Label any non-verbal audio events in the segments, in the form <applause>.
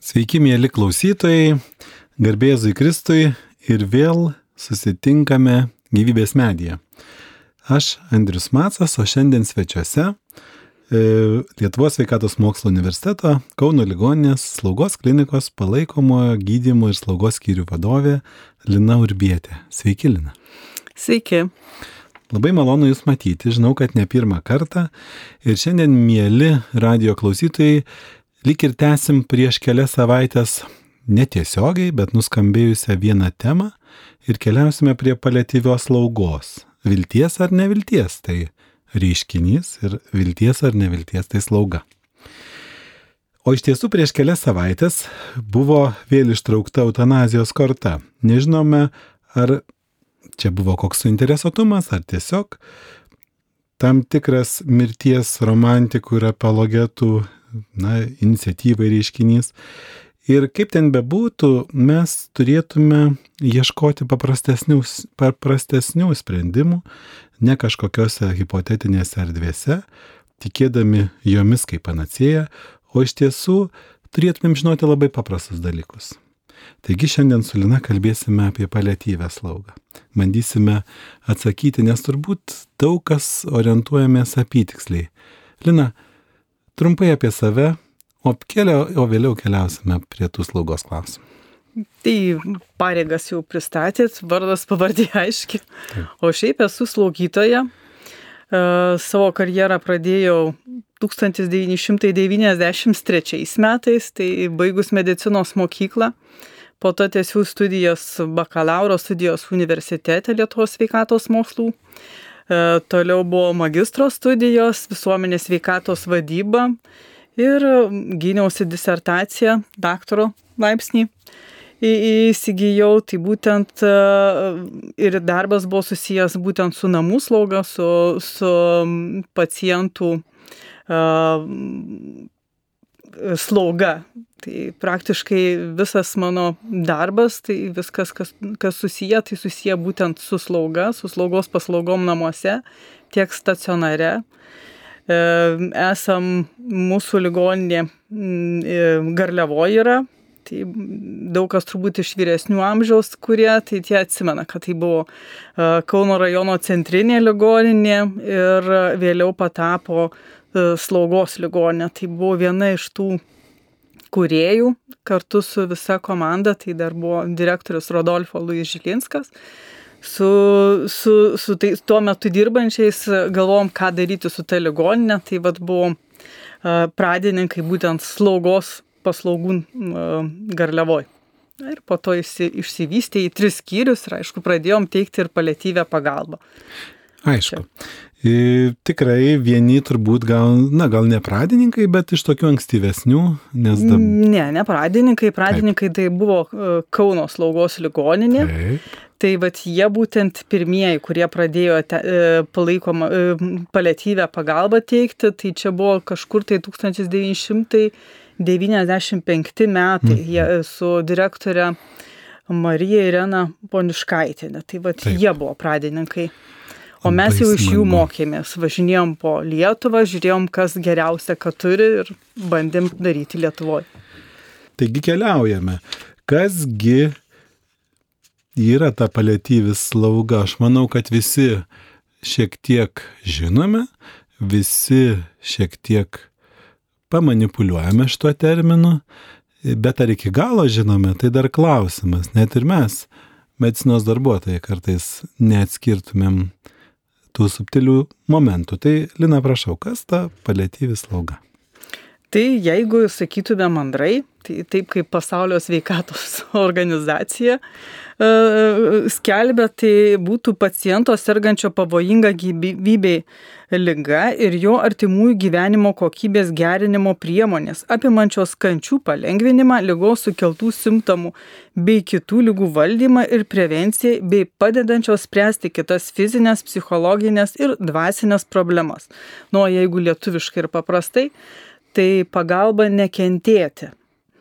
Sveiki, mėly klausytojai, garbėzui Kristui ir vėl susitinkame gyvybės mediją. Aš Andrius Macas, o šiandien svečiuose e, Lietuvos sveikatos mokslo universiteto Kauno ligoninės slaugos klinikos palaikomojo gydymo ir slaugos skyrių vadovė Lina Urbietė. Sveiki, Lina. Sveiki. Labai malonu Jūs matyti, žinau, kad ne pirmą kartą. Ir šiandien, mėly radio klausytojai, lyg ir tęsim prieš kelias savaitės netiesiogiai, bet nuskambėjusią vieną temą ir keliausime prie paliatyvios slaugos. Vilties ar nevilties tai reiškinys ir vilties ar nevilties tai slauga. O iš tiesų prieš kelias savaitės buvo vėl ištraukta eutanazijos korta. Nežinome, ar čia buvo koks suinteresuotumas, ar tiesiog tam tikras mirties romantikų ir apologetų na, iniciatyvai reiškinys. Ir kaip ten bebūtų, mes turėtume ieškoti paprastesnių, paprastesnių sprendimų, ne kažkokiose hipotetinėse erdvėse, tikėdami jomis kaip panacėja, o iš tiesų turėtumėm žinoti labai paprastus dalykus. Taigi šiandien su Lina kalbėsime apie paliatyvę slaugą. Bandysime atsakyti, nes turbūt daug kas orientuojamės apytiksliai. Lina, trumpai apie save, o, kelia, o vėliau keliausime prie tų slaugos klausimų. Tai pareigas jau pristatėt, vardas pavardė <laughs> aiški. O šiaip esu slaugytoja. E, savo karjerą pradėjau 1993 metais, tai baigus medicinos mokyklą. Po to tęsiau studijas bakalauro studijos universitete Lietuvos sveikatos mokslų. E, toliau buvo magistro studijos, visuomenės veikatos vadyba ir gyniausi disertaciją, daktaro laipsnį įsigijau, tai būtent e, ir darbas buvo susijęs būtent su namų slauga, su, su pacientų e, slauga. Tai praktiškai visas mano darbas, tai viskas, kas, kas susiję, tai susiję būtent su slauga, su slaugos paslaugom namuose, tiek stacionare. E, esam mūsų ligoninė e, Garliavo yra, tai daug kas turbūt iš vyresnių amžiaus, kurie tai tie atsimena, kad tai buvo e, Kauno rajono centrinė ligoninė ir vėliau patapo slaugos ligoninė. Tai buvo viena iš tų kuriejų kartu su visa komanda, tai dar buvo direktorius Rodolfo Luis Žilinskas. Su, su, su tai, tuo metu dirbančiais galvom, ką daryti su ta ligoninė, tai vad buvo pradininkai būtent slaugos paslaugų garliavoj. Ir po to išsivystė į tris skyrius ir aišku pradėjom teikti ir paliatyvę pagalbą. Aišku. Ir tikrai vieni turbūt gal, na, gal ne pradininkai, bet iš tokių ankstyvesnių, nes dabar. Ne, ne pradininkai, pradininkai Taip. tai buvo e, Kauno slaugos ligoninė. Taip. Tai vad jie būtent pirmieji, kurie pradėjo te, e, palaikomą e, paliatyvę pagalbą teikti, tai čia buvo kažkur tai 1995 metai, mhm. jie su direktorė Marija Irena Poniškaitinė. Tai vad jie buvo pradininkai. O mes jau iš jų mokėmės, važinėjom po Lietuvą, žiūrėjom, kas geriausia, ką turi ir bandėm daryti Lietuvoje. Taigi keliaujame. Kasgi yra ta paliatyvis slauga? Aš manau, kad visi šiek tiek žinome, visi šiek tiek pamanipuliuojame šituo terminu, bet ar iki galo žinome, tai dar klausimas. Net ir mes, medicinos darbuotojai, kartais neatskirtumėm tų subtilių momentų. Tai Lina, prašau, kas ta paliatyvi slauga? Tai jeigu sakytume mandrai, tai taip kaip pasaulio sveikatos <laughs> organizacija e, skelbia, tai būtų paciento sergančio pavojinga gyvybei lyga ir jo artimųjų gyvenimo kokybės gerinimo priemonės, apimančios kančių palengvinimą, lygos sukeltų simptomų bei kitų lygų valdymą ir prevenciją, bei padedančios spręsti kitas fizinės, psichologinės ir dvasinės problemas. Nu, jeigu lietuviškai ir paprastai, tai pagalba nekentėti.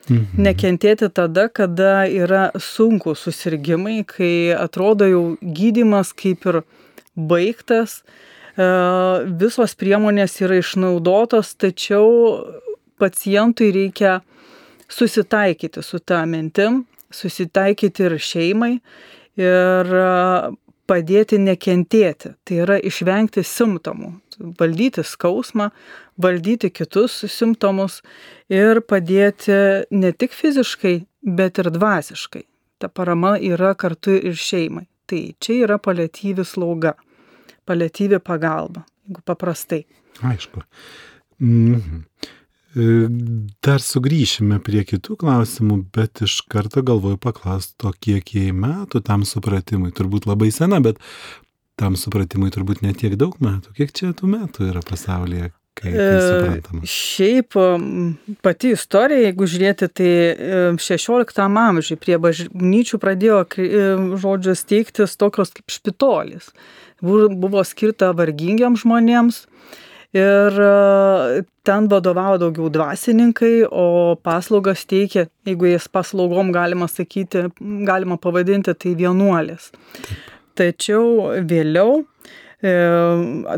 Mhm. Nekentėti tada, kada yra sunku susirgymai, kai atrodo jau gydimas kaip ir baigtas, e, visos priemonės yra išnaudotos, tačiau pacientui reikia susitaikyti su tą mintim, susitaikyti ir šeimai ir padėti nekentėti. Tai yra išvengti simptomų, valdyti skausmą, valdyti kitus simptomus ir padėti ne tik fiziškai, bet ir dvasiškai. Ta parama yra kartu ir šeimai. Tai čia yra paliatyvi slauga, paliatyvi pagalba, jeigu paprastai. Aišku. Mhm. E, dar sugrįšime prie kitų klausimų, bet iš karto galvoju paklausti, o kiek jai metų tam supratimui. Turbūt labai sena, bet tam supratimui turbūt netiek daug metų. Kiek čia tų metų yra pasaulyje? Kai, kai E? Šiaip pati istorija, jeigu žiūrėti, tai e, 16 amžiuje prie bažnyčių pradėjo, e, žodžiu, steigtis tokios kaip špitolis. Bu- Buvo skirta vargingiams žmonėms ir e, ten vadovavo daugiau dvasininkai, o paslaugas teikė, jeigu jas paslaugom galima sakyti, galima pavadinti, tai vienuolės. Tačiau vėliau e,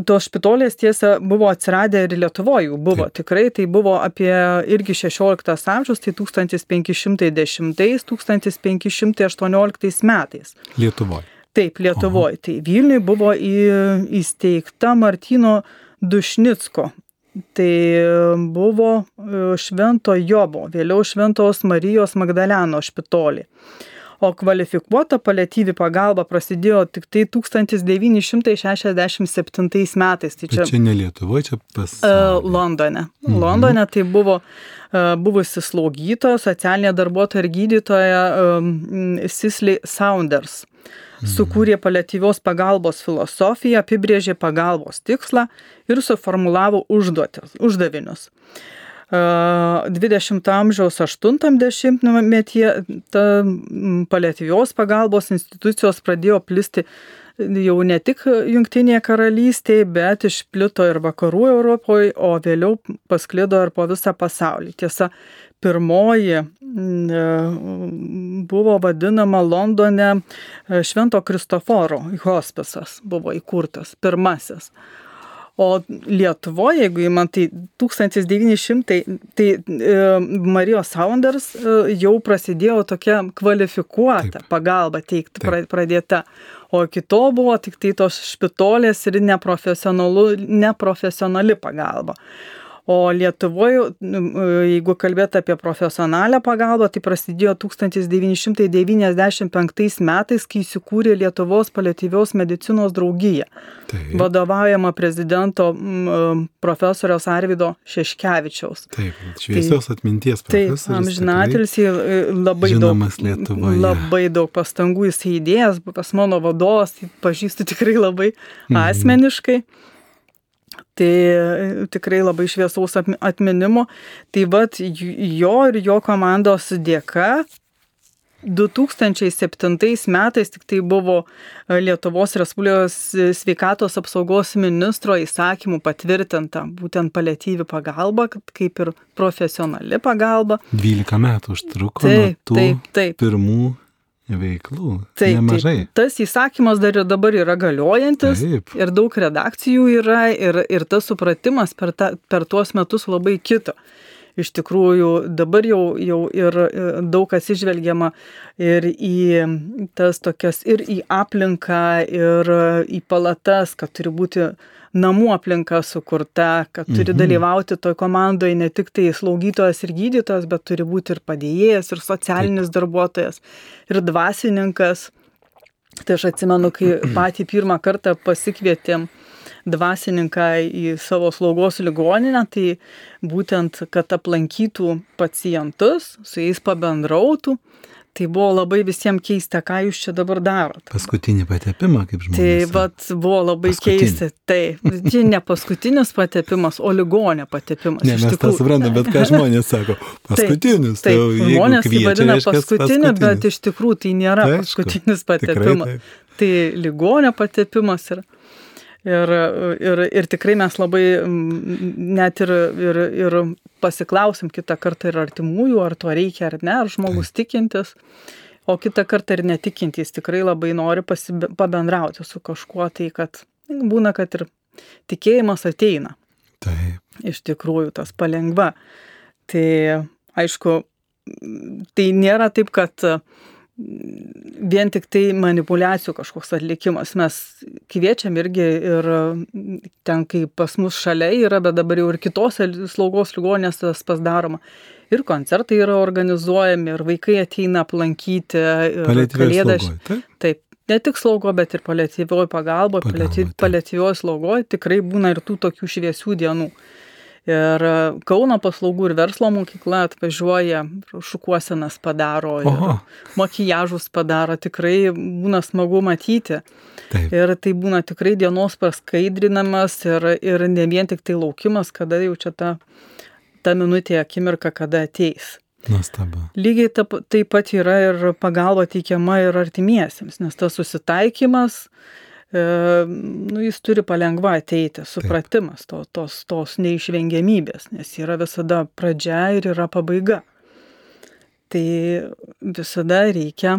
tos špitolės tiesa buvo atsiradę ir Lietuvoje jų buvo. Taip. Tikrai tai buvo apie irgi 16 amžius, tai 1510-1518 metais. Lietuvoje. Taip, Lietuvoje. Tai Vilniui buvo į, įsteigta Martino Dušnicko. Tai buvo e, Švento Jobo, vėliau Šventos Marijos Magdaleno špitolė. O kvalifikuota paliatyvi pagalba prasidėjo tik tai 1967 metais. Tai Čia, čia, čia ne Lietuvoje, čia pas. e, Londone. Mhm. Londone tai buvo e, buvusi slaugytoja, socialinė darbuotoja ir gydytoja Sisley Saunders. Sukūrė paliatyvios pagalbos filosofiją, apibrėžė pagalbos tikslą ir suformulavo užduotis, uždavinius. E, 20 amžiaus 80-metyje ta paliatyvios pagalbos institucijos pradėjo plisti jau ne tik Junktinėje karalystėje, bet išplito ir vakarų Europoje, o vėliau pasklido ir po visą pasaulį. Tiesa, pirmoji e, buvo vadinama Londone e, Švento Kristoforo hospisas buvo įkurtas, pirmasis. O Lietuvoje, jeigu įman, tai 1900, tai e, Marijos Saunders e, jau prasidėjo tokia kvalifikuota Taip. pagalba teikti Taip. pra- pradėta. O kito buvo tik tai tos špitolės ir neprofesionali pagalba. O Lietuvoje, jeigu kalbėt apie profesionalią pagalbą, tai prasidėjo 1995 metais, kai įsikūrė Lietuvos paliatyvios medicinos draugija Taip. vadovaujama prezidento m, profesoriaus Arvido Šeškevičiaus. Taip, šviesios atminties Taip, profesorius. tikrai. amžinatelis labai žinomas daug, labai daug pastangų jis įdėjęs, pas mano vadovas, tai pažįstu tikrai labai Mhm. asmeniškai. Tai e, tikrai labai šviesaus atmi- atminimo. Tai vad jo ir jo komandos dėka 2007 metais tik tai buvo e, Lietuvos Respublikos e, sveikatos apsaugos ministro įsakymų patvirtinta būtent paliatyvi pagalba, kaip ir profesionali pagalba. 12 metų užtruko nuo Taip, tų taip, taip. pirmų veiklų. Taip, Nemažai. taip. Tas įsakymas dar ir dabar yra galiojantis Taip. ir daug redakcijų yra ir, ir tas supratimas per, ta, per tuos metus labai kito. Iš tikrųjų, dabar jau, jau ir daug kas išvelgiama ir į tas tokias, ir į aplinką, ir į palatas, kad turi būti namų aplinka sukurta, kad turi Mhm. dalyvauti toj komandoje ne tik tai slaugytojas ir gydytojas, bet turi būti ir padėjėjas, ir socialinis darbuotojas, ir dvasininkas. Tai aš atsimenu, kai <clears throat> patį pirmą kartą pasikvietėm dvasininką į savo slaugos ligoninę, tai būtent, kad aplankytų pacientus, su jais pabendrautų, tai buvo labai visiems keista, ką jūs čia dabar darot. Paskutinį patepimą, kaip žmonės. Tai vat buvo labai Paskutinį. keista. Tai čia ne paskutinis patepimas, o ligonė patepimas. Ne, mes tą suprantam, bet ką žmonės sako, <laughs> paskutinis. Taip, tai jeigu žmonės tai kviečia, vadina reiškias paskutinį, bet iš tikrųjų tai nėra Tai aišku, paskutinis tikrai patepimas. taip. Tai ligonio patepimas yra. Ir, ir, ir tikrai mes labai net ir, ir, ir pasiklausim kitą kartą ir artimųjų, ar to reikia ar ne, ar žmogus tikintis. O kitą kartą ir netikintys tikrai labai nori pasibe- pabendrauti su kažkuo, tai kad būna, kad ir tikėjimas ateina Taip. iš tikrųjų tas palengva. Tai aišku, tai nėra taip, kad vien tik tai manipulacijų kažkoks atlikimas. Mes kviečiam irgi ir ten, kai pas mus šalia yra, bet dabar jau ir kitose slaugos ligonės tas pasidaroma. Ir koncertai yra organizuojami, ir vaikai ateina aplankyti. Kalėdas. Taip? taip. Ne tik slaugo, bet ir paliatyvioji pagalba, paliatyvioji slaugoji tikrai būna ir tų tokių šviesių dienų. Ir Kauno paslaugų ir verslo mokykla atvažiuoja, šukuosenas padaro, makijažus padaro, tikrai būna smagu matyti. Taip. Ir tai būna tikrai dienos paskaidrinamas ir, ir ne vien tik tai laukimas, kada jau čia ta, ta minutė akimirka, kada ateis. Nuostabu. Lygiai taip, taip pat yra ir pagalba teikiama ir artimiesiems, nes tas susitaikymas, e, nu, jis turi palengva ateiti, supratimas to, tos, tos neišvengiamybės, nes yra visada pradžia ir yra pabaiga. Tai visada reikia,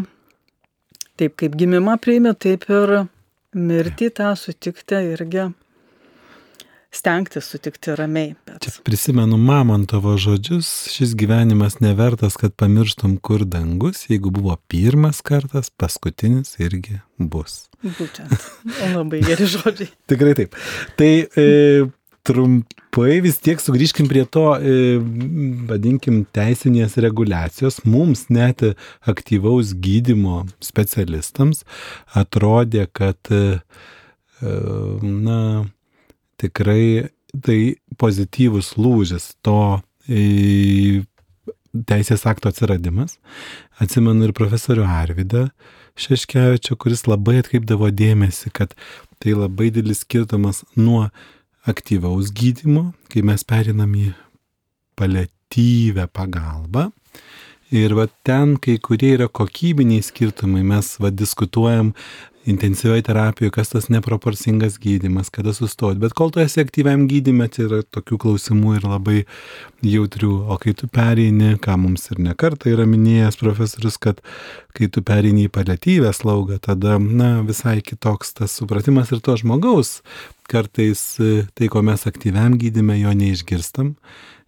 taip kaip gimimą priimi, taip ir mirtį tą sutikti irgi stengtis sutikti ramiai. Bet... Čia prisimenu Mamontovo žodžius, šis gyvenimas nevertas, kad pamirštum, kur dangus, jeigu buvo pirmas kartas, paskutinis irgi bus. Būtent. Labai geri žodžiai. <laughs> Tikrai taip. Tai e, trumpai vis tiek sugrįžkim prie to, e, vadinkim, teisinės reguliacijos. Mums net aktyvaus gydimo specialistams atrodė, kad, e, na, tikrai tai pozityvus lūžis to e, teisės akto atsiradimas. Atsimenu ir profesorių Arvidą Šeškevičio, kuris labai atkreipdavo dėmesį, kad tai labai didelis skirtumas nuo aktyvaus gydimo, kai mes perinam į paliatyvę pagalbą. Ir va ten, kai kurie yra kokybiniai skirtumai, mes va diskutuojam intensyvioje terapijoje, kas tas neproporcingas gydimas, kada sustoti. Bet kol tu esi aktyviam gydime, tai yra tokių klausimų ir labai jautrių. O kai tu pereini, ką mums ir nekarta yra minėjęs profesorius, kad kai tu pereini į paliatyvę slaugą, tada, na, visai kitoks tas supratimas ir to žmogaus. Kartais tai, ko mes aktyviam gydime, jo neišgirstam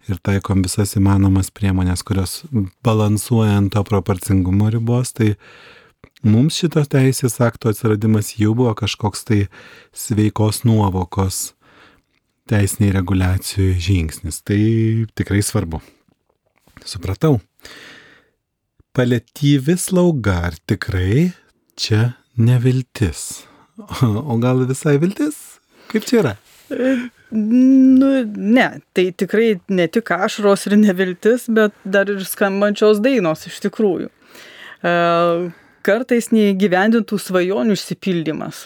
ir taikom visas įmanomas priemonės, kurios balansuoja ant to proporcingumo ribos, tai mums šitas teisės akto atsiradimas jau buvo kažkoks tai sveikos nuovokos teisiniai reguliacijų žingsnis. Tai tikrai svarbu. Supratau. Paliatyvi slauga, ar tikrai čia neviltis? <laughs> O gal visai viltis? Kaip čia yra? Nu, ne, tai tikrai ne tik ašros ir neviltis, bet dar ir skambančios dainos iš tikrųjų. Uh, kartais neįgyvendintų svajonių išsipildymas,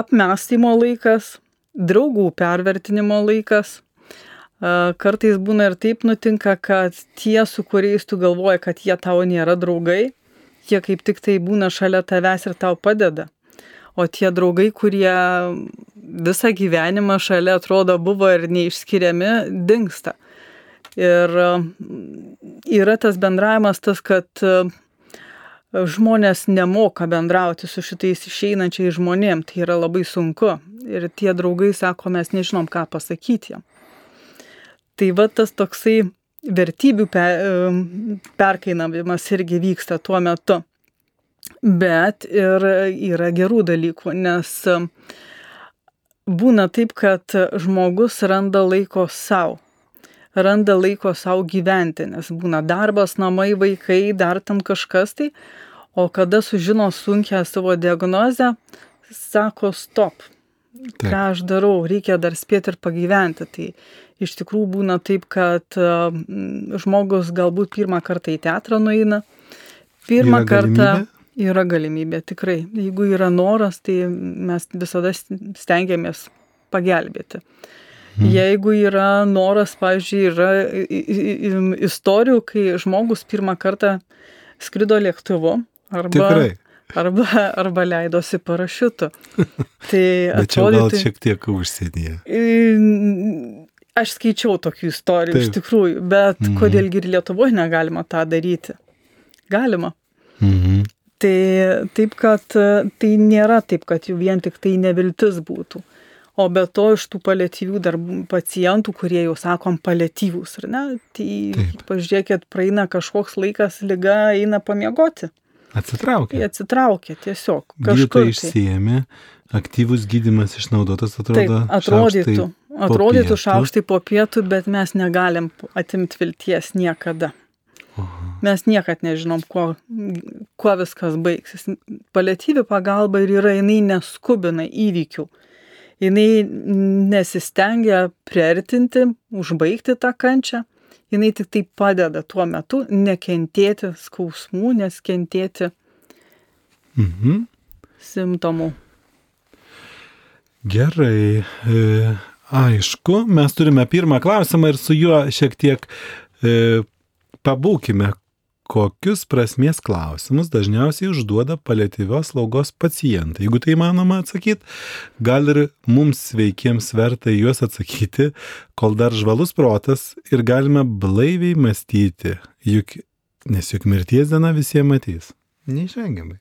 apmąstymo laikas, draugų pervertinimo laikas. Kartais būna ir taip nutinka, kad tie, su kuriais tu galvoji, kad jie tau nėra draugai, jie kaip tik tai būna šalia tavęs ir tau padeda. O tie draugai, kurie visą gyvenimą šalia atrodo buvo ir neišskiriami, dinksta. Ir yra tas bendravimas tas, kad žmonės nemoka bendrauti su šitais išeinančiais žmonėm, tai yra labai sunku. Ir tie draugai sako, mes nežinom, ką pasakyti. Tai va tas toksai vertybių perkainavimas irgi vyksta tuo metu. Bet ir yra gerų dalykų, nes būna taip, kad žmogus randa laiko savo randa laiko savo gyventi, nes būna darbas, namai, vaikai, dar tam kažkas tai, o kada sužino sunkia savo diagnozę, sako stop. Taip. Ką aš darau, reikia dar spėti ir pagyventi. Tai iš tikrųjų būna taip, kad žmogus galbūt pirmą kartą į teatrą nueina, pirmą kartą galimybė? Yra galimybė, tikrai. Jeigu yra noras, tai mes visada stengiamės pagelbėti. Hmm. Jeigu yra noras, pavyzdžiui, yra istorijų, kai žmogus pirmą kartą skrido lėktuvu, Arba, Tikrai. Arba, arba leidosi parašiutu. <laughs> Tai čia gal šiek tiek užsienyje. Aš skaičiau tokių istorijų Taip. iš tikrųjų, bet -hmm. kodėlgi ir Lietuvoje negalima tą daryti? Galima. -hmm. Tai taip, kad tai nėra taip, kad jau vien tik tai neviltis būtų. O be to iš tų paliatyvių dar pacientų, kurie jau sakom paliatyvūs, ar ne, tai Taip. pažiūrėkit, praeina kažkoks laikas, lyga eina pamiegoti. Atsitraukia. Jie atsitraukia tiesiog. Kažkur tai išsiemi, aktyvus gydimas išnaudotas, atrodo. Taip, atrodytų. Atrodytų šaukštai po pietų, bet mes negalim atimti vilties niekada. Mes niekad nežinom, kuo, kuo viskas baigsis. Paliatyvi pagalba ir yra, jinai neskubina įvykių jinai nesistengia priartinti, užbaigti tą kančią, jinai tik tai padeda tuo metu nekentėti skausmų, neskentėti mhm. simptomų. Gerai, e, aišku, mes turime pirmą klausimą ir su juo šiek tiek e, pabūkime, kokius prasmės klausimus dažniausiai užduoda paliatyvios slaugos pacientai. Jeigu tai įmanoma atsakyti, gal ir mums sveikiems verta juos atsakyti, kol dar žvalus protas ir galime blaiviai mąstyti, juk, nes juk mirties diena visiems matys. Neišvengiamai.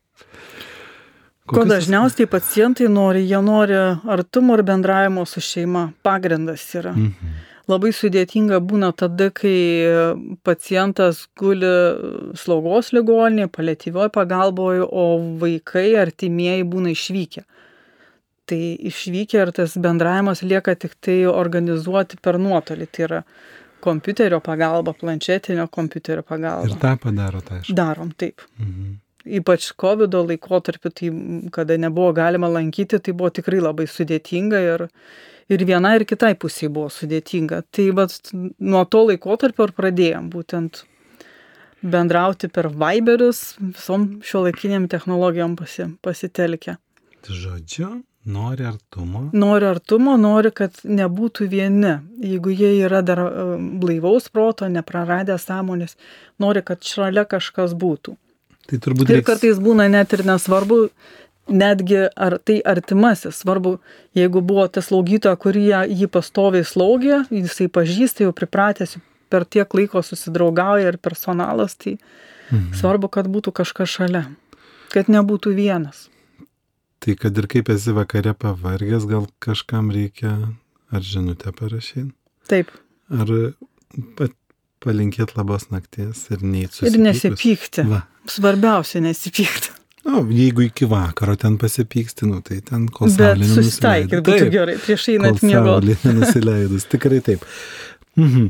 Kokius... Ko dažniausiai pacientai nori, jie nori artumo ir bendravimo su šeima. Pagrindas yra. Mhm labai sudėtinga būna tada, kai pacientas guli slaugos ligoninėje, paliatyvioje pagalboje, o vaikai, artimieji būna išvykę. Tai išvykę ir tas bendravimas lieka tik tai organizuoti per nuotolį. Tai yra kompiuterio pagalba, planšetinio kompiuterio pagalba. Ir tą padaro, tai aišku. Darom, taip. Mhm. Ypač COVID laikotarpiu, tai kada nebuvo galima lankyti, tai buvo tikrai labai sudėtinga ir, ir viena ir kitai pusiai buvo sudėtinga. Tai vat, nuo to laikotarpio ir pradėjom būtent bendrauti per Viberius, visom šio laikiniam technologijom pasi, pasitelkę. Žodžiu, nori artumo. Nori artumo, nori, kad nebūtų vieni. Jeigu jie yra dar e, blaivaus proto, nepraradę sąmonės, nori, kad šalia kažkas būtų. Tai turbūt ir reiks... kartais būna net ir nesvarbu, netgi ar tai artimasis, svarbu, jeigu buvo ta slaugytoja, kurie jį pastoviai slaugė, jisai pažįsta, jau pripratęs, per tiek laiko susidraugauja ir personalas, tai mhm. svarbu, kad būtų kažkas šalia, kad nebūtų vienas. Tai kad ir kaip esi vakare pavargęs, gal kažkam reikia ar žinutę parašyti? Taip. Ar palinkėti labos nakties ir neįsipykti. Ir nesipykti. Va. Svarbiausia nesipykti. Nu, jeigu iki vakaro ten pasipyksti, nu, tai ten kol saulė nenusileidus. Susitaikyti būtų gerai, prieš einant miegoti. Saulė nenusileidus, tikrai taip. Mhm.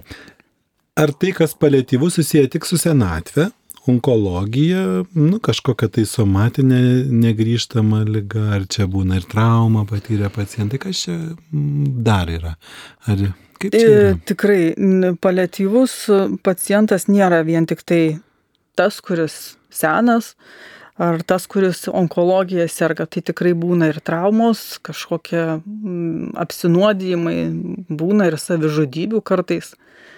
Ar tai, kas palėtyvų susiję tik su senatve, onkologija, nu, kažkokia tai somatinė negryžtama lyga, ar čia būna ir trauma patyrę pacientai, kas čia dar yra? Ar kaip čia? Yra? Tikrai, palėtyvus pacientas nėra vien tik tai tas, kuris senas, ar tas, kuris onkologija serga, tai tikrai būna ir traumos, kažkokie mm, apsinuodijimai, būna ir savižudybių kartais.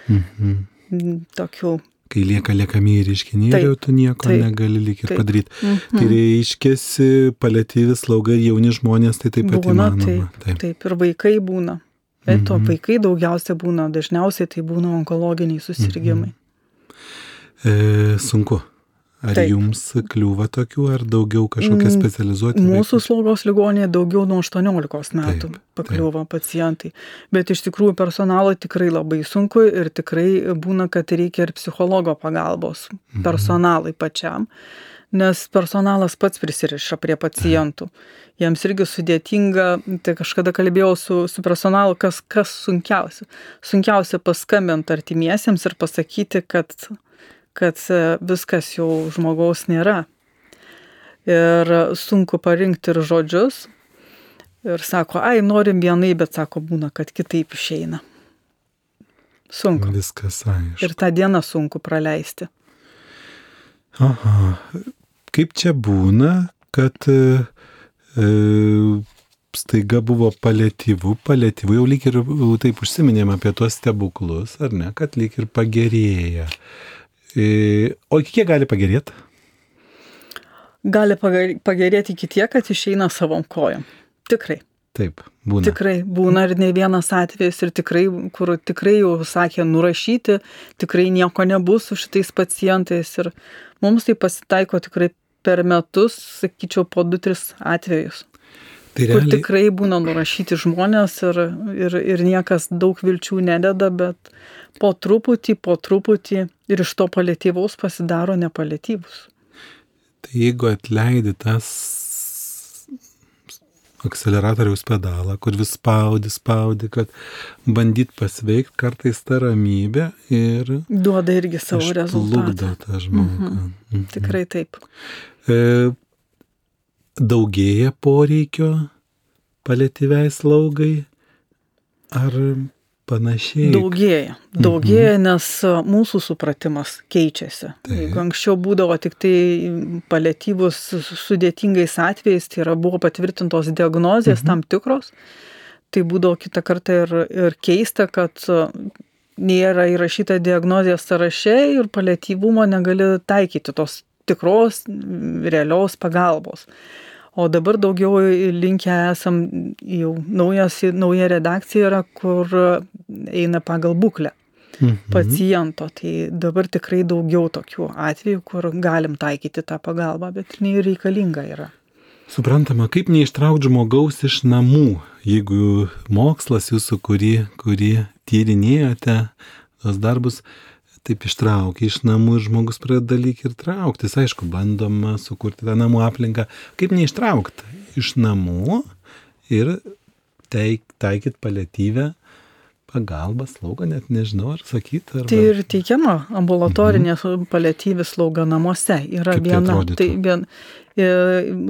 Mhm. Mm, tokių. Kai lieka liekami reiškiniai, taip, jau tu nieko taip, negali lyg ir taip. padaryti. Mhm. Tai reiškiasi paliatyvis slauga ir jauni žmonės, tai taip pat būna. Taip, taip. taip, ir vaikai būna. Bet mhm. to vaikai daugiausia būna, dažniausiai tai būna onkologiniai susirgymai. Mhm. E, sunku. Ar Taip. jums kliūva tokių, ar daugiau kažkokie mm, specializuoti? Mūsų slaugos ligonėje daugiau nuo 18 metų taip, pakliūva taip. pacientai. Bet iš tikrųjų personalo tikrai labai sunku ir tikrai būna, kad reikia ir psichologo pagalbos mhm. personalai pačiam, nes personalas pats prisiriša prie pacientų. Jiems irgi sudėtinga, tai kažkada kalbėjau su, su personalu, kas, kas sunkiausia. Sunkiausia paskambinti artimiesiems ir pasakyti, kad kad e, viskas jau žmogaus nėra. Ir sunku parinkti ir žodžius. Ir sako, ai, norim vienai, bet sako, būna, kad kitaip išeina. Sunku. Viskas aišku. Ir tą dieną sunku praleisti. Aha. Kaip čia būna, kad e, e staiga buvo palėtyvų, palėtyvų, jau lyg ir taip užsiminėm apie tuos stebuklus, ar ne, kad lyg ir pagerėja. O iki kiek gali pagerėti? Gali pagerėti iki tiek, kad išeina savom kojom. Tikrai. Taip, būna. Tikrai būna ir ne vienas atvejis ir tikrai, kur tikrai jau sakė nurašyti, tikrai nieko nebus su šitais pacientais ir mums tai pasitaiko tikrai per metus, sakyčiau, po 2-3 atvejus. Tai realiai... Kur tikrai būna nurašyti žmonės ir, ir, ir niekas daug vilčių nededa, bet po truputį, po truputį ir iš to paliatyvaus pasidaro nepaliatyvus. Tai jeigu atleidi tas akceleratoriaus pedalą, kur vis spaudi, spaudi, kad bandyt pasveikti, kartais ta ramybė ir... Duoda irgi savo rezultatą. Lūkdo tą žmogų. Mhm. Mhm. Tikrai taip. E, daugėja poreikio paliatyviai slaugai ar panašiai. Daugėja. Daugėja, mhm. nes mūsų supratimas keičiasi. Taip. Jeigu anksčiau būdavo tik tai paliatyvus sudėtingais atvejais, tai yra buvo patvirtintos diagnozijas mhm. tam tikros, tai būdavo kitą kartą ir, ir keista, kad nėra įrašyta diagnozijos sąraše ir paliatyvumo negali taikyti tos tikros, realios pagalbos. O dabar daugiau linkę esam jau naujas, nauja redakcija yra, kur eina pagal būklę mhm. paciento. Tai dabar tikrai daugiau tokių atvejų, kur galim taikyti tą pagalbą, bet jinai reikalinga yra. Suprantama, kaip neištraukti žmogaus iš namų, jeigu mokslas jūsų, kurį, kurį tyrinėjote, tos darbus, taip ištraukia iš namų ir žmogus pradeda lyg ir trauktis. Aišku, bandoma sukurti tą namų aplinką. Kaip neištraukti iš namų ir taik, taikyti paliatyvę pagalbą, slaugą, net nežinau, ar sakyti. Arba... Tai ir teikiama ambulatorinė mhm. paliatyvi slauga namuose. Yra Kaip viena. Tai, tai vien, e,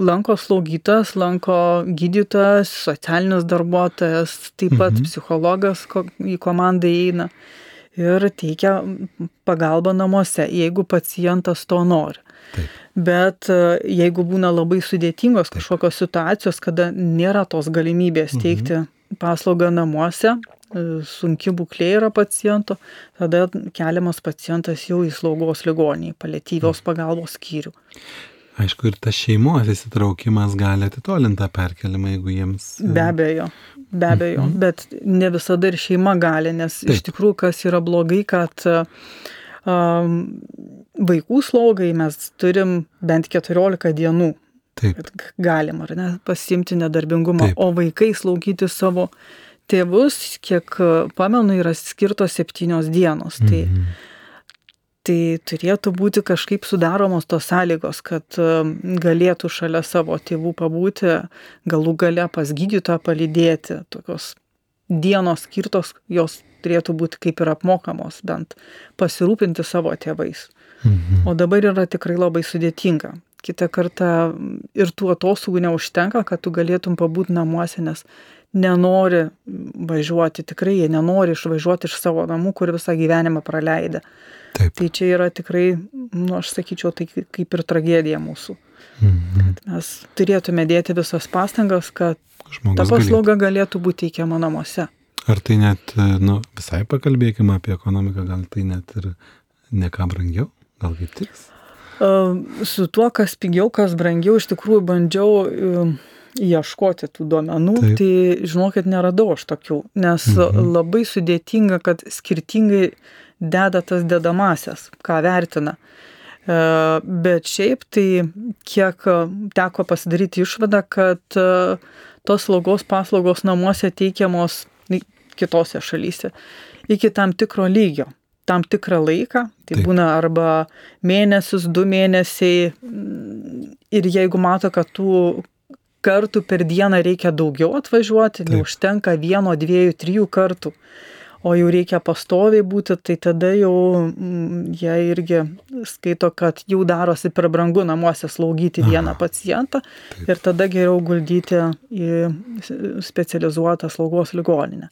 lanko slaugytas, lanko gydytojas, socialinis darbuotojas, taip pat mhm. psichologas į komandą įeina ir teikia pagalbą namuose, jeigu pacientas to nori. Taip. Bet e, jeigu būna labai sudėtingos kažkokios situacijos, kada nėra tos galimybės mhm. teikti mhm. paslaugą namuose, e, sunki būklė yra paciento, tada keliamas pacientas jau į slaugos ligonį, paliatyvios mhm. pagalbos skyrių. Aišku, ir tas šeimos įsitraukimas gali atitolinti tą perkelimą, jeigu jiems. E, be abejo, be abejo, mhm. bet ne visada ir šeima gali, nes Taip. iš tikrųjų kas yra blogai, kad um, vaikų slaugai mes turim bent 14 dienų. Taip. Galim, ar ne, pasimti nedarbingumą, Taip. o vaikai slaugyti savo tėvus, kiek pamenu, yra skirtos septynios dienos. Tai mhm. Tai tai turėtų būti kažkaip sudaromos tos sąlygos, kad um, galėtų šalia savo tėvų pabūti, galų gale pas gydytoją palydėti. Tokios dienos skirtos, jos turėtų būti kaip ir apmokamos, bent pasirūpinti savo tėvais. Mhm. O dabar yra tikrai labai sudėtinga. Kita kartą ir tų atostogų neužtenka, kad tu galėtum pabūti namuose, nes nenori važiuoti, tikrai jie nenori išvažiuoti iš savo namų, kur visą gyvenimą praleidę. Taip. Tai čia yra tikrai, nu, aš sakyčiau, tai kaip ir tragedija mūsų. Mhm. Kad mes turėtume dėti visas pastangas, kad Žmogus ta paslauga galėtų būti teikiama namuose. Ar tai net, nu, visai pakalbėkime apie ekonomiką, gal tai net ir ne ką brangiau, gal kaip tiks? Su tuo, kas pigiau, kas brangiau, iš tikrųjų bandžiau ieškoti tų duomenų, Taip. tai žinokit, neradau aš tokių, nes mhm. labai sudėtinga, kad skirtingai deda tas dedamasias, ką vertina. Bet šiaip tai kiek teko pasidaryti išvadą, kad tos slaugos paslaugos namuose teikiamos kitose šalyse iki tam tikro lygio, tam tikrą laiką, tai Taip. būna arba mėnesius, du mėnesiai ir jeigu mato, kad tų kartų per dieną reikia daugiau atvažiuoti, Taip. neužtenka vieno, dviejų, trijų kartų o jau reikia pastoviai būti, tai tada jau mm, jie irgi skaito, kad jau darosi per brangu namuose slaugyti vieną Aha. pacientą Taip. ir tada geriau guldyti į specializuotą slaugos ligoninę.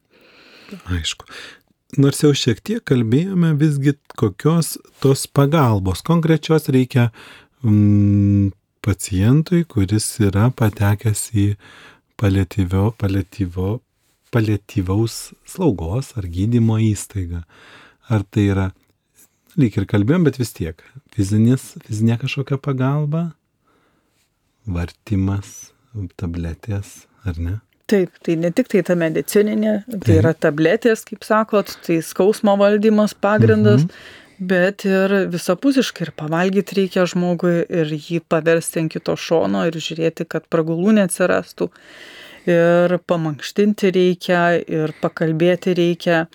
Aišku. Nors jau šiek tiek kalbėjome, visgi kokios tos pagalbos konkrečios reikia mm, pacientui, kuris yra patekęs į paliatyvio, paliatyvio paliatyvaus slaugos ar gydymo įstaiga. Ar tai yra, lyg ir kalbėjom, bet vis tiek, fizinis, fizinė kažkokia pagalba, vartimas, tabletės, ar ne? Taip, tai ne tik tai ta medicininė, tai Taip. yra tabletės, kaip sakot, tai skausmo valdymas pagrindas, mhm. bet ir visapusiškai ir pavalgyti reikia žmogui ir jį paversti ant kito šono ir žiūrėti, kad pragulų neatsirastų ir pamankštinti reikia, ir pakalbėti reikia.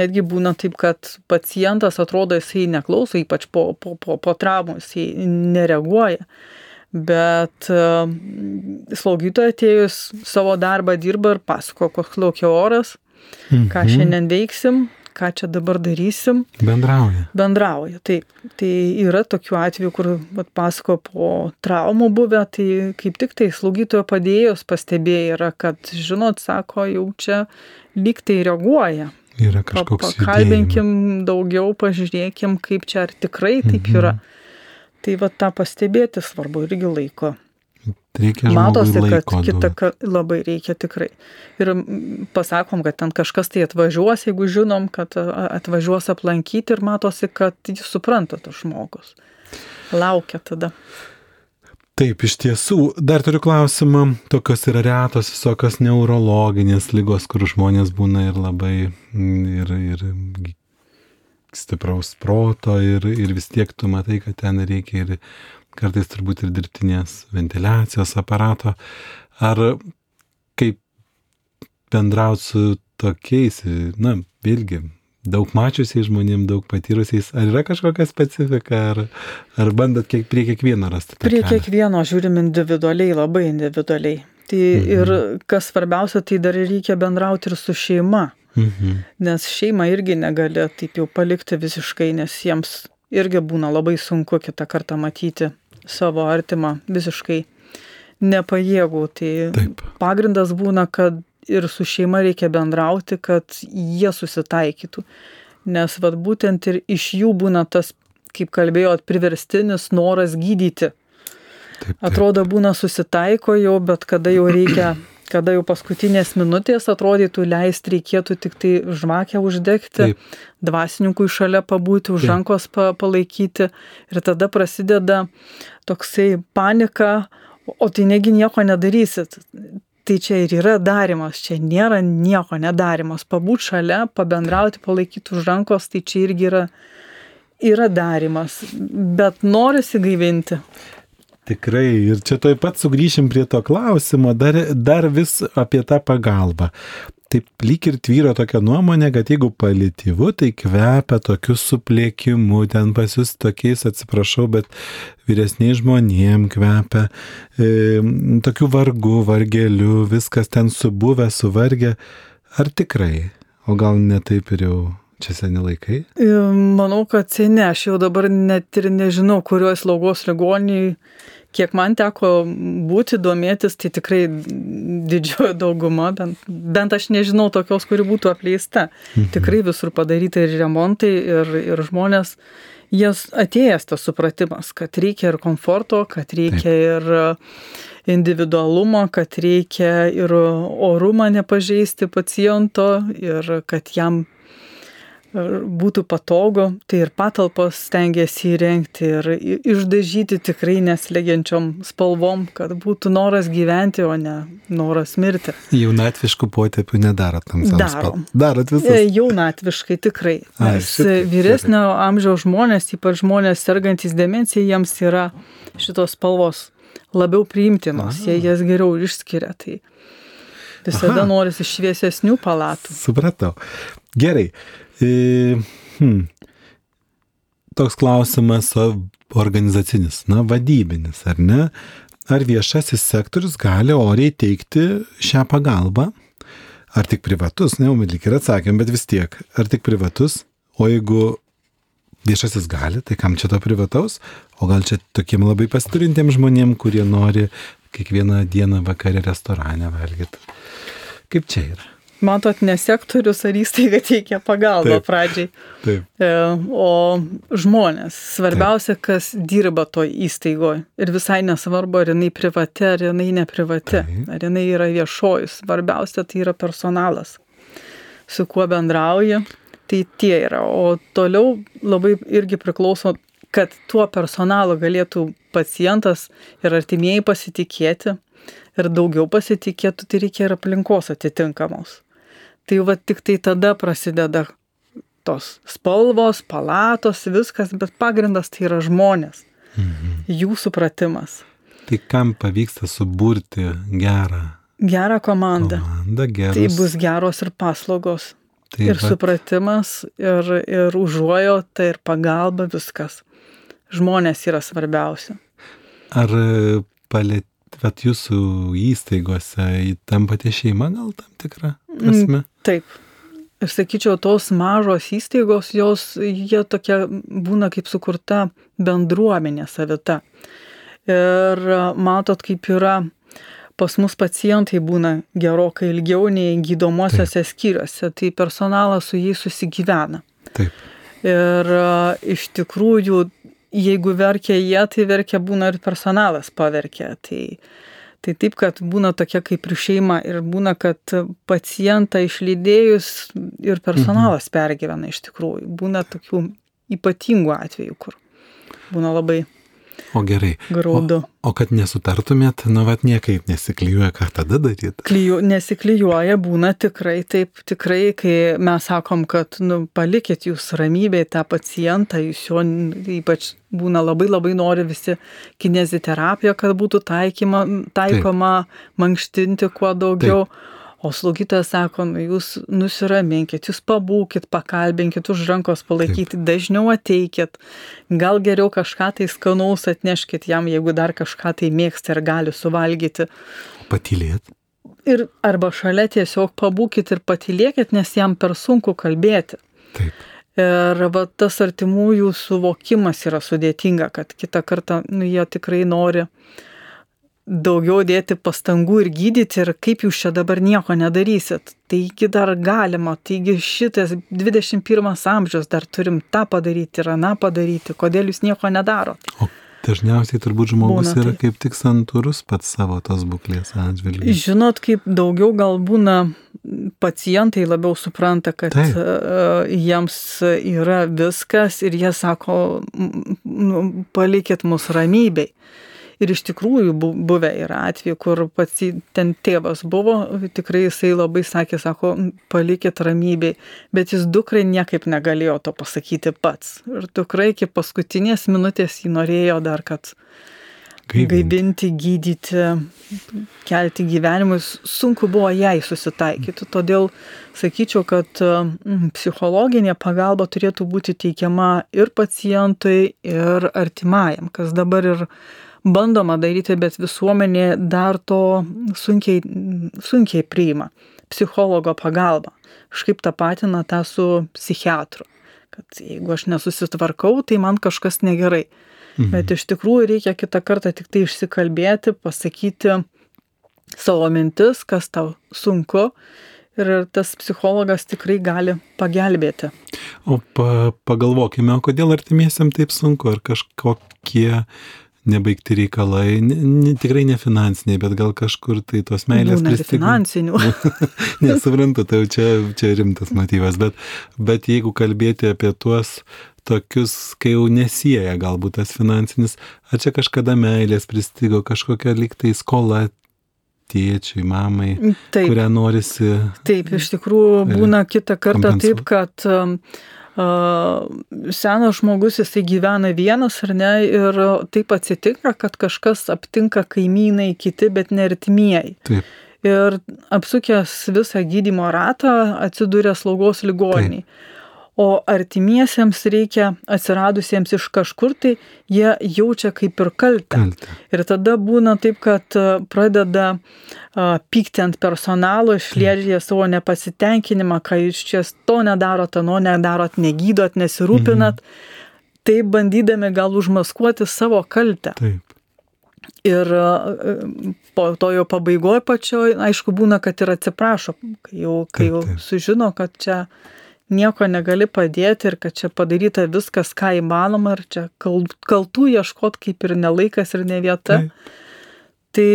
Netgi būna taip, kad pacientas atrodo, jisai neklauso, ypač po, po, po, po traumų, jisai nereaguoja. Bet slaugytoja atėjus savo darbą dirba ir pasako, koks laukia oras, mhm. ką šiandien veiksim, ką čia dabar darysim. Bendrauja. Bendrauja, taip. Tai yra tokių atvejų, kur vat, pasako po traumų buvę, tai kaip tik tai slaugytojo padėjus pastebėjo yra, kad, žinot, sako, jau čia lyg tai reaguoja. Yra kažkoks. Pakalbinkim judėjimas. daugiau, pažiūrėkim, kaip čia ar tikrai taip mhm. yra. Tai va tą pastebėti svarbu irgi laiko. Reikia Matosi, kad kitą kartą labai reikia tikrai. Ir pasakom, kad ten kažkas tai atvažiuos, jeigu žinom, kad atvažiuos aplankyti ir matosi, kad jis supranta tas žmogus. Laukia tada. Taip, iš tiesų, dar turiu klausimą, tokios yra retos visokios neurologinės lygos, kur žmonės būna ir labai, ir, ir stipraus proto, ir, ir vis tiek tu matai, kad ten reikia ir kartais turbūt ir dirbtinės ventiliacijos aparato. Ar kaip bendrauti su tokiais, na, vėlgi, daug mačiusiais žmonėm, daug patyrusiais, ar yra kažkokia specifika, ar, ar bandot kiek, prie kiekvieno rasti? Prie kelią? kiekvieno žiūrim individualiai, labai individualiai. Tai mhm. ir kas svarbiausia, tai dar reikia bendrauti ir su šeima. Mhm. Nes šeima irgi negali taip jau palikti visiškai, nes jiems irgi būna labai sunku kitą kartą matyti savo artimą visiškai nepajėgų. Tai Taip. pagrindas būna, kad ir su šeima reikia bendrauti, kad jie susitaikytų. Nes vad būtent ir iš jų būna tas, kaip kalbėjot, priverstinis noras gydyti. Taip, taip. Atrodo, būna susitaiko jau, bet kada jau reikia kada jau paskutinės minutės atrodytų leisti reikėtų tik tai žvakę uždegti, Taip. dvasininkui šalia pabūti, už Taip. rankos pa, palaikyti ir tada prasideda toksai panika, o tai negi nieko nedarysit. Tai čia ir yra darimas, čia nėra nieko nedarimas. Pabūt šalia, pabendrauti, palaikyti už rankos, tai čia irgi yra, yra darimas. Bet norisi gaivinti. Tikrai, ir čia toj pat sugrįšim prie to klausimo, dar, dar vis apie tą pagalbą. Taip lyg ir tvyro tokia nuomonė, kad jeigu palityvu, tai kvepia tokiu suplėkimu, ten pas jūs tokiais, atsiprašau, bet vyresniai žmonėm kvepia, e, tokiu vargu, vargeliu, viskas ten subuvę, suvargę. Ar tikrai? O gal netaip ir jau Čia seni laikai? E, manau, kad seni, aš jau dabar net ir nežinau, kurioje slaugos ligoniai, kiek man teko būti, domėtis, tai tikrai didžioji dauguma, bent, bent aš nežinau tokios, kuri būtų apleista. Mhm. Tikrai visur padaryta ir remontai, ir, ir žmonės, jas atėjęs tas supratimas, kad reikia ir komforto, kad reikia Taip. ir individualumo, kad reikia ir orumą nepažeisti paciento ir kad jam būtų patogu, tai ir patalpos stengiasi įrengti ir išdažyti tikrai neslegiančiom spalvom, kad būtų noras gyventi, o ne noras mirti. Jaunatviškų potėpių nedarot tam savo. Darom. Darot visus. E, jaunatviškai tikrai. Ai, Nes šitai, vyresnio gerai. amžiaus žmonės, ypač žmonės sergantys demencija, jiems yra šitos spalvos labiau priimtinos, Aha. jie jas geriau išskiria. Tai visada norisi šviesesnių palatų. Supratau. Gerai. E, hmm. Toks klausimas organizacinis, na, vadybinis, ar ne? Ar viešasis sektorius gali oriai teikti šią pagalbą? Ar tik privatus, ne, lyg ir atsakėm, bet vis tiek, ar tik privatus? O jeigu viešasis gali, tai kam čia to privataus? O gal čia tokiem labai pasiturintiems žmonėm, kurie nori kiekvieną dieną vakarį restorane valgyti? Kaip čia yra? Matot, ne sektorius ar įstaiga teikia pagalbą Taip. pradžiai, Taip. E, o žmonės. Svarbiausia, Taip. kas dirba toj įstaigoje. Ir visai nesvarbu, ar jinai privati, ar jinai neprivati, Taip. ar jinai yra viešoji. Svarbiausia, tai yra personalas, su kuo bendrauja. Tai tie yra. O toliau labai irgi priklauso, kad tuo personalu galėtų pacientas ir artimieji pasitikėti ir daugiau pasitikėtų, tai reikia ir aplinkos atitinkamos. Tai va tik tai tada prasideda tos spalvos, palatos, viskas, bet pagrindas tai yra žmonės, mhm. jų supratimas. Tai kam pavyksta suburti gerą Gerą komandą. Komanda, geras. Tai bus geros ir paslaugos. Tai ir vat, supratimas, ir, ir užuojauta, ir pagalba, viskas. Žmonės yra svarbiausia. Ar palėt, vat jūsų įstaigose tampate šeima gal tam tikrą prasme? Taip. Ir sakyčiau, tos mažos įstaigos, jos, jie tokia būna kaip sukurta bendruomenė savita. Ir matot, kaip yra pas mus pacientai būna gerokai ilgiau nei gydomosiose skyriuose, tai personalas su jais susigyvena. Taip. Ir a, iš tikrųjų, jeigu verkia jie, tai verkia būna ir personalas paverkia. Tai, tai taip, kad būna tokia kaip ir šeima ir būna, kad pacientą išlydėjus ir personalas mhm. pergyvena iš tikrųjų. Būna tokių ypatingų atvejų, kur būna labai O gerai. graudu. O, o kad nesutartumėt, nu vat niekaip nesiklyjuoja, ką tada daryti. Klyju, nesiklyjuoja, būna tikrai taip, tikrai, kai mes sakom, kad nu, palikit jūs ramybėje tą pacientą, jūs jo ypač būna labai labai nori visi kineziterapija, kad būtų taikyma, taikoma mankštinti kuo daugiau. Taip. O slaugytojas sako, nu, jūs nusiraminkit, jūs pabūkit, pakalbinkit, už rankos palaikyti, dažniau ateikit, gal geriau kažką tai skanaus atneškit jam, jeigu dar kažką tai mėgsta ir gali suvalgyti. Patylėt. Ir arba šalia tiesiog pabūkit ir patylėkit, nes jam per sunku kalbėti. Taip. Ir va, tas artimųjų suvokimas yra sudėtinga, kad kitą kartą nu, jie tikrai nori uh, daugiau dėti pastangų ir gydyti ir kaip jūs čia dabar nieko nedarysit. Taigi dar galima, taigi šitas 21 amžius dar turim tą padaryti ir aną padaryti, kodėl jūs nieko nedarot. O dažniausiai turbūt žmogus būna, yra tai. kaip tik santūrus pats savo tos būklės atžvilgiu. Žinot, kaip daugiau gal būna pacientai labiau supranta, kad Taip. uh, jiems yra viskas ir jie sako, nu, palikit mus ramybei. Ir iš tikrųjų buvę yra atveju, kur pats ten tėvas buvo, tikrai jisai labai sakė, sako, palikit ramybėj, bet jis dukrai niekaip negalėjo to pasakyti pats. Ir dukrai iki paskutinės minutės jį norėjo dar, kad gaibinti, gaibinti gydyti, kelti gyvenimus, sunku buvo jai susitaikyti. Todėl sakyčiau, kad psichologinė pagalba turėtų būti teikiama ir pacientui, ir artimajam, kas dabar ir bandoma daryti, bet visuomenė dar to sunkiai, sunkiai priima. Psichologo pagalba. Kažkaip tapatina tą su psichiatru. Kad jeigu aš nesusitvarkau, tai man kažkas negerai. Mhm. Bet iš tikrųjų reikia kitą kartą tik tai išsikalbėti, pasakyti savo mintis, kas tau sunku. Ir tas psichologas tikrai gali pagelbėti. O pa, pagalvokime, kodėl artimiesiam taip sunku, ar kažkokie nebaigti reikalai, ne, ne, tikrai ne finansiniai, bet gal kažkur tai tos meilės pristigo. Finansinių. <laughs> Nesuprantu, tai čia, čia rimtas motyvas, bet, bet jeigu kalbėti apie tuos tokius, kai jau nesieja galbūt tas finansinis, ar čia kažkada meilės pristigo, kažkokia liktai skola tėčiui, mamai, taip, kurią norisi. Taip, iš tikrųjų būna kitą kartą taip, kad um, senas žmogus jisai gyvena vienas ar ne ir taip atsitinka, kad kažkas aptinka kaimynai kiti, bet nertimieji. Taip. Ir apsukęs visą gydimo ratą atsidūrė slaugos ligoniai. Taip o artimiesiems reikia atsiradusiems iš kažkur tai jie jaučia kaip ir kaltę. Kaltę. Ir tada būna taip, kad pradeda pykti ant personalo, išliežė savo nepasitenkinimą, ką jūs čia to nedarot, ano nedarot, negydot, nesirūpinat, mhm. taip bandydami gal užmaskuoti savo kaltę. Taip. Ir po to jo pabaigoje pačioj, aišku, būna, kad ir atsiprašo, kai jau, kai jau sužino, kad čia nieko negali padėti ir kad čia padaryta viskas, ką įmanoma, ir čia kaltų ieškot kaip ir nelaikas ir ne vieta. Tai. tai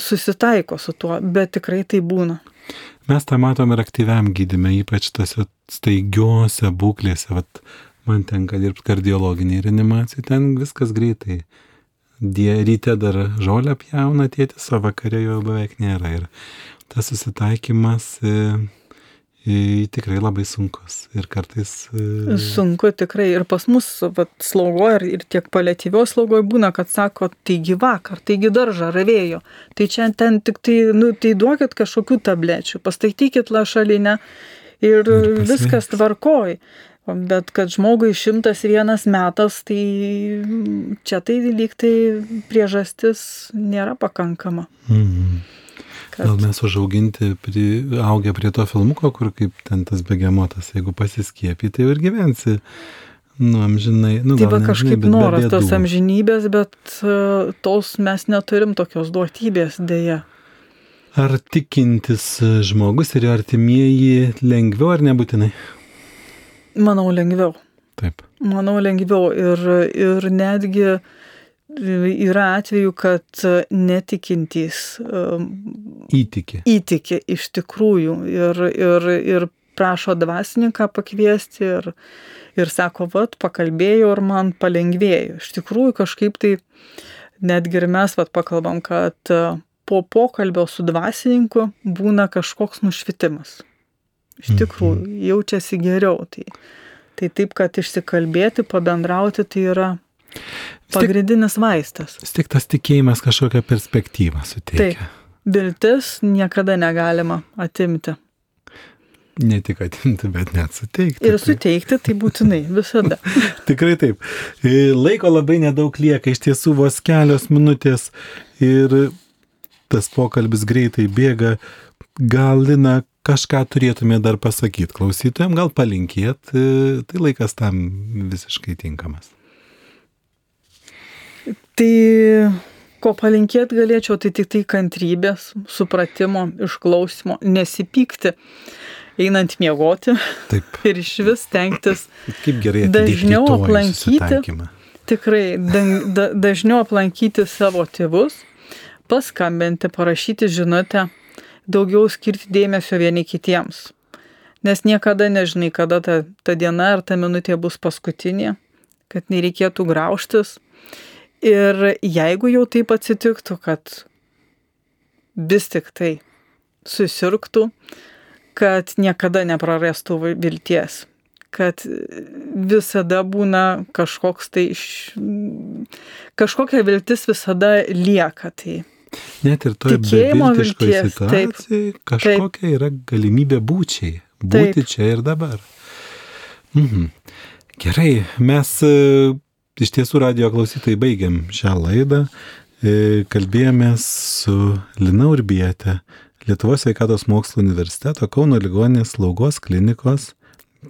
susitaiko su tuo, bet tikrai tai būna. Mes tą matom ir aktyviam gydime, ypač tose staigiuose būklėse. Vat man tenka dirbti kardiologinį reanimaciją, ten viskas greitai. Die, ryte dar žolę pjauna tėtis, o vakarė jo beveik nėra. Ir tas susitaikymas e, tikrai labai sunkus ir kartais. E, Sunku tikrai ir pas mus slaugoje ir, ir tiek paliatyvios slaugoje būna, kad sako, taigi vakar, taigi daržą ravėjo, tai čia ten tik tai, nu, tai duokit kažkokių tablečių, pastatykit lašalinę ir, ir viskas tvarkoj. Bet kad žmogui šimtas vienas metas, tai čia tai lyg tai priežastis nėra pakankama. Mm. Kad... Gal mes užauginti, pri, augę prie to filmuko, kur kaip ten tas begemotas, jeigu pasiskiepi, tai ir gyvensi. Nu, amžinai. Nu, Taip, kažkaip žinai, noras tos amžinybės, bet uh, tos mes neturim tokios duotybės dėja. Ar tikintis žmogus ir jo artimieji lengviau ar nebūtinai? Manau, lengviau. Taip. Manau, lengviau. Ir, ir netgi uh, yra atveju, kad netikintys um, įtikė. Įtikė iš tikrųjų ir, ir, ir prašo dvasininką pakviesti ir, ir sako, vat, pakalbėjau ir man palengvėjo. Iš tikrųjų kažkaip tai netgi ir mes vat pakalbam, kad uh, po pokalbio su dvasininku būna kažkoks nušvitimas. Iš tikrųjų, mhm. jaučiasi geriau. Tai, tai taip, kad išsikalbėti, pabendrauti, tai yra Pagrindinis vaistas. Vis tik tas tikėjimas kažkokią perspektyvą suteikia. Taip. Viltis niekada negalima atimti. Ne tik atimti, bet net suteikti. Ir suteikti tai būtinai, <laughs> visada. Tikrai taip. E, laiko labai nedaug lieka, iš tiesų vos kelios minutės ir tas pokalbis greitai bėga. Gal, Lina, kažką turėtume dar pasakyti klausytojams, gal palinkėt, e, tai laikas tam visiškai tinkamas. Tai ko palinkėti galėčiau, tai tik tai kantrybės, supratimo, išklausimo, nesipykti, einant miegoti Taip. <laughs> ir iš vis tenktis dažniau aplankyti. Tikrai, da, da, dažniau aplankyti savo tėvus, paskambinti, parašyti žinutę, daugiau skirti dėmesio vieni kitiems. Nes niekada nežinai, kada ta, ta diena ar ta minutė bus paskutinė, kad nereikėtų graužtis Ir jeigu jau taip atsitiktų, kad vis tik tai susirgtų, kad niekada neprarastų vilties, kad visada būna kažkoks tai, kažkokia viltis visada lieka. Tai Net ir toje beviltiškoje situacijoje kažkokia taip. yra galimybė būčiai, būti taip. čia ir dabar. Mhm. Gerai, mes Iš tiesų, radio klausytojai baigiam šią laidą. E, kalbėjomės su Lina Urbietė, Lietuvos sveikatos mokslo universiteto Kauno ligoninės slaugos klinikos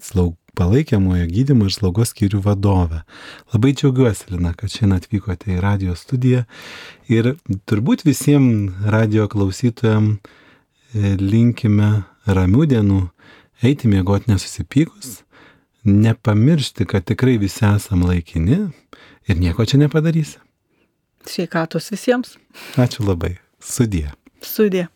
slaug, palaikiamojo gydymo ir slaugos skyrių vadovė. Labai džiaugiuosi, Lina, kad šiandien atvykote į radio studiją ir turbūt visiems radio klausytojams e, linkime ramių dienų, eiti miegoti nesusipykus nepamiršti, kad tikrai visi esam laikini ir nieko čia nepadarysi. Sveikatos visiems. Ačiū labai. Sudie. Sudie.